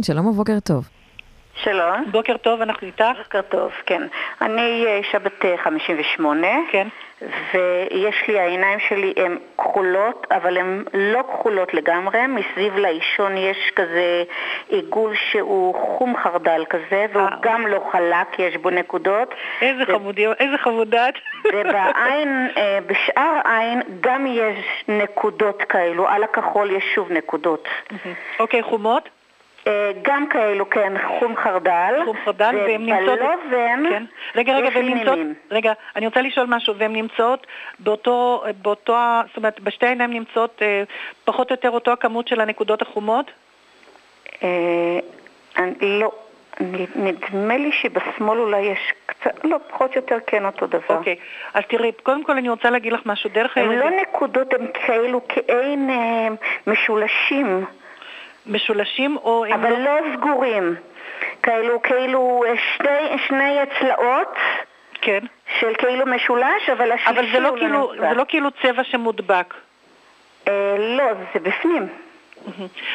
שלום ובוקר טוב. שלום. בוקר טוב, אנחנו איתך. בוקר טוב, כן. אני אה, אישה בת 58. כן. ויש לי, העיניים שלי הן כחולות, אבל הן לא כחולות לגמרי. מסביב לאישון יש כזה עיגול שהוא חום חרדל כזה, והוא אה, גם לא חלק, יש בו נקודות. איזה חמודי, איזה חמודת. ובעין, אה, בשאר העין גם יש נקודות כאלו, על הכחול יש שוב נקודות. אוקיי, חומות? אה, גם כאלו, כן, חום חרדל. חום חרדל, והן נמצאות... ובלובן כן. רגע, רגע, והן נמצאות... רגע, אני רוצה לשאול משהו. והן נמצאות באותו... באותו... זאת אומרת, בשתי העיניים נמצאות אה, פחות או יותר אותו הכמות של הנקודות החומות? אה, אני לא, נדמה לי שבשמאל אולי יש קצת, לא, פחות או יותר כן אותו דבר. אוקיי. אז תראי, קודם כל אני רוצה להגיד לך משהו. דרך הם הירידה... לא נקודות, הם כאלו כעין אה, משולשים, משולשים או... אבל לא- לא סגורים. כאלו, כאילו אה, שני, שני צלעות כן. של כאילו משולש, אבל השלישי אבל זה לא הוא כאילו- נמצא. זה לא כאילו צבע שמודבק. אה, לא, זה בפנים.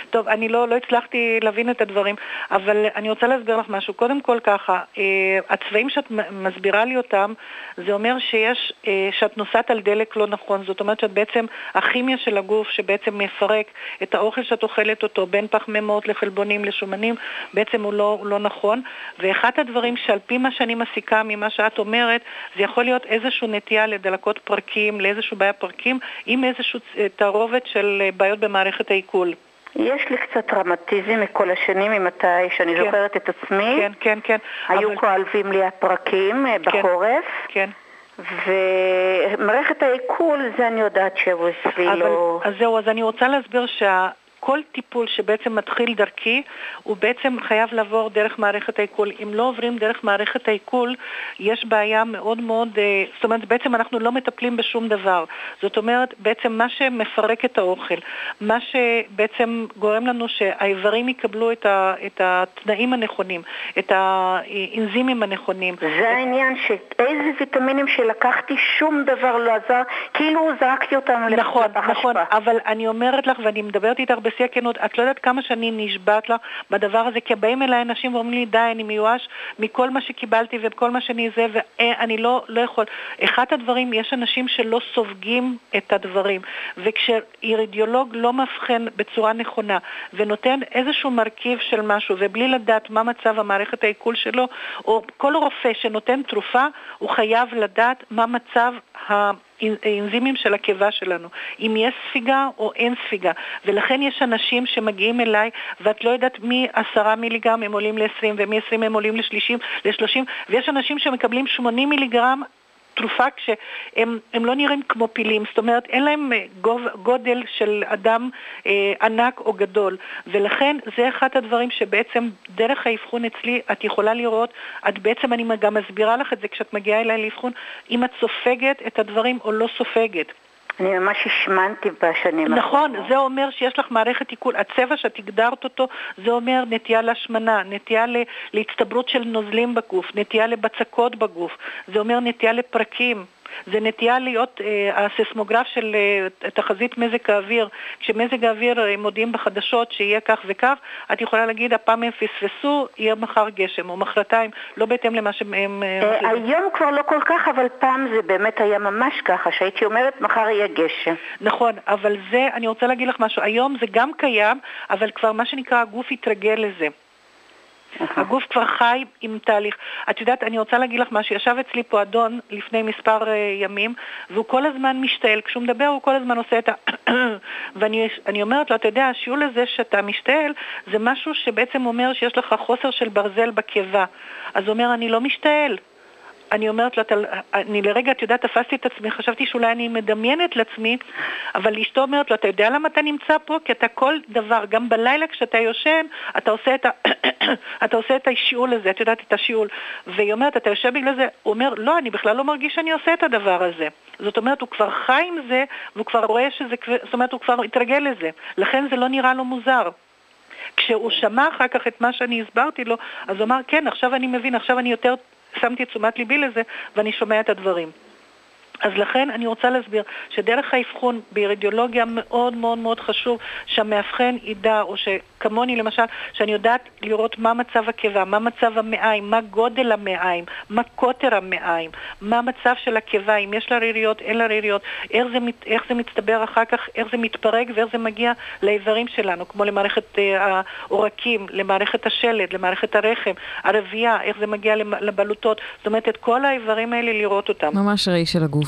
טוב, אני לא, לא הצלחתי להבין את הדברים, אבל אני רוצה להסביר לך משהו. קודם כל ככה, אה, הצבעים שאת מסבירה לי אותם, זה אומר שיש, אה, שאת נוסעת על דלק לא נכון. זאת אומרת שאת בעצם, הכימיה של הגוף שבעצם מפרק את האוכל שאת אוכלת אותו, בין פחמימות לחלבונים לשומנים, בעצם הוא לא, הוא לא נכון. ואחד הדברים שעל פי מה שאני מסיקה ממה שאת אומרת, זה יכול להיות איזושהי נטייה לדלקות פרקים, לאיזושהי בעיה פרקים, עם איזושהי אה, תערובת של בעיות במערכת העיכול. יש לי קצת טראומטיזם מכל השנים, ממתי שאני כן. זוכרת את עצמי. כן, כן, כן. היו אבל- כואבים לי הפרקים אה, כן. בחורף, כן. ומערכת העיכול, זה אני יודעת שהוא אבל, לא... אז זהו, אז אני רוצה להסביר שכל טיפול שבעצם מתחיל דרכי, הוא בעצם חייב לעבור דרך מערכת העיכול. אם לא עוברים דרך מערכת העיכול, יש בעיה מאוד מאוד, אה, זאת אומרת, בעצם אנחנו לא מטפלים בשום דבר. זאת אומרת, בעצם מה שמפרק את האוכל, מה שבעצם גורם לנו שהאיברים יקבלו את, ה, את התנאים הנכונים, את האנזימים הנכונים. זה העניין, שאיזה ויטמינים שלקחתי, שום דבר לא עזר, כאילו זרקתי אותם נכון, נכון. אבל אני אומרת לך, ואני מדברת איתך בשיא הכנות, את לא יודעת כמה שאני נשבעת לך בדבר הזה, כי באים אליי אנשים ואומרים לי, די, אני מיואש מכל מה שקיבלתי וכל מה שאני זה, ואני לא, לא יכול. אחד הדברים, יש אנשים שלא סופגים את הדברים, וכשאירידיאולוג לא מבחן בצורה נכונה, ונותן איזשהו מרכיב של משהו, ובלי לדעת מה מצב המערכת העיכול שלו, או כל רופא שנותן תרופה, הוא חייב לדעת מה מצב ה... האנזימים של הקיבה שלנו, אם יש ספיגה או אין ספיגה. ולכן יש אנשים שמגיעים אליי ואת לא יודעת מ-10 מיליגרם הם עולים ל-20 ומ-20 הם עולים ל-30, ל-30 ויש אנשים שמקבלים 80 מיליגרם תרופה כשהם הם לא נראים כמו פילים, זאת אומרת אין להם אה, גוב, גודל של אדם אה, ענק או גדול. ולכן זה אחד הדברים שבעצם דרך האבחון אצלי את יכולה לראות, את בעצם אני גם מסבירה לך את זה כשאת מגיעה אליי לאבחון, אם את סופגת את הדברים או לא סופגת. אני ממש השמנתי בשנים נכון, זה אומר שיש לך מערכת עיכול. הצבע שאת הגדרת אותו, זה אומר נטייה להשמנה, נטייה להצטברות של נוזלים בגוף, נטייה לבצקות בגוף, זה אומר נטייה לפרקים. זה נטייה להיות אה, הסיסמוגרף של אה, תחזית מזג האוויר. כשמזג האוויר אה, מודיעים בחדשות שיהיה כך וכך, את יכולה להגיד הפעם הם פספסו, יהיה מחר גשם, או מחרתיים, לא בהתאם למה שהם... אה, אה. היום כבר לא כל כך, אבל פעם זה באמת היה ממש ככה, שהייתי אומרת מחר יהיה גשם. נכון, אבל זה, אני רוצה להגיד לך משהו, היום זה גם קיים, אבל כבר מה שנקרא הגוף התרגל לזה. הגוף כבר חי עם תהליך. את יודעת, אני רוצה להגיד לך משהו, ישב אצלי פה אדון לפני מספר uh, ימים, והוא כל הזמן משתעל, כשהוא מדבר הוא כל הזמן עושה את ה... ואני אני אומרת לו, אתה יודע, השיעול הזה שאתה משתעל, זה משהו שבעצם אומר שיש לך חוסר של ברזל בקיבה. אז הוא אומר, אני לא משתעל. אני אומרת לו, אני לרגע, את יודעת, תפסתי את עצמי, חשבתי שאולי אני מדמיינת לעצמי, אבל אשתו אומרת לו, אתה יודע למה אתה נמצא פה? כי אתה כל דבר, גם בלילה כשאתה יושן, אתה עושה את, ה... אתה עושה את השיעול הזה, את יודעת, את השיעול. והיא אומרת, אתה יושב בגלל זה? הוא אומר, לא, אני בכלל לא מרגיש שאני עושה את הדבר הזה. זאת אומרת, הוא כבר חי עם זה, והוא כבר רואה שזה, זאת אומרת, הוא כבר התרגל לזה. לכן זה לא נראה לו מוזר. כשהוא שמע אחר כך את מה שאני הסברתי לו, אז הוא אמר, כן, עכשיו אני מבין, עכשיו אני יותר שמתי את תשומת ליבי לזה ואני שומע את הדברים. אז לכן אני רוצה להסביר שדרך האבחון באירידיאולוגיה מאוד מאוד מאוד חשוב שהמאבחן ידע, או ש... כמוני למשל, שאני יודעת לראות מה מצב הקיבה, מה מצב המעיים, מה גודל המעיים, מה קוטר המעיים, מה המצב של הקיבה, אם יש לה ריריות, אין לה ריריות, איך זה, איך זה מצטבר אחר כך, איך זה מתפרק ואיך זה מגיע לאיברים שלנו, כמו למערכת אה, העורקים, למערכת השלד, למערכת הרחם, הרבייה, איך זה מגיע לבלוטות, זאת אומרת את כל האיברים האלה לראות אותם. ממש ראי של הגוף.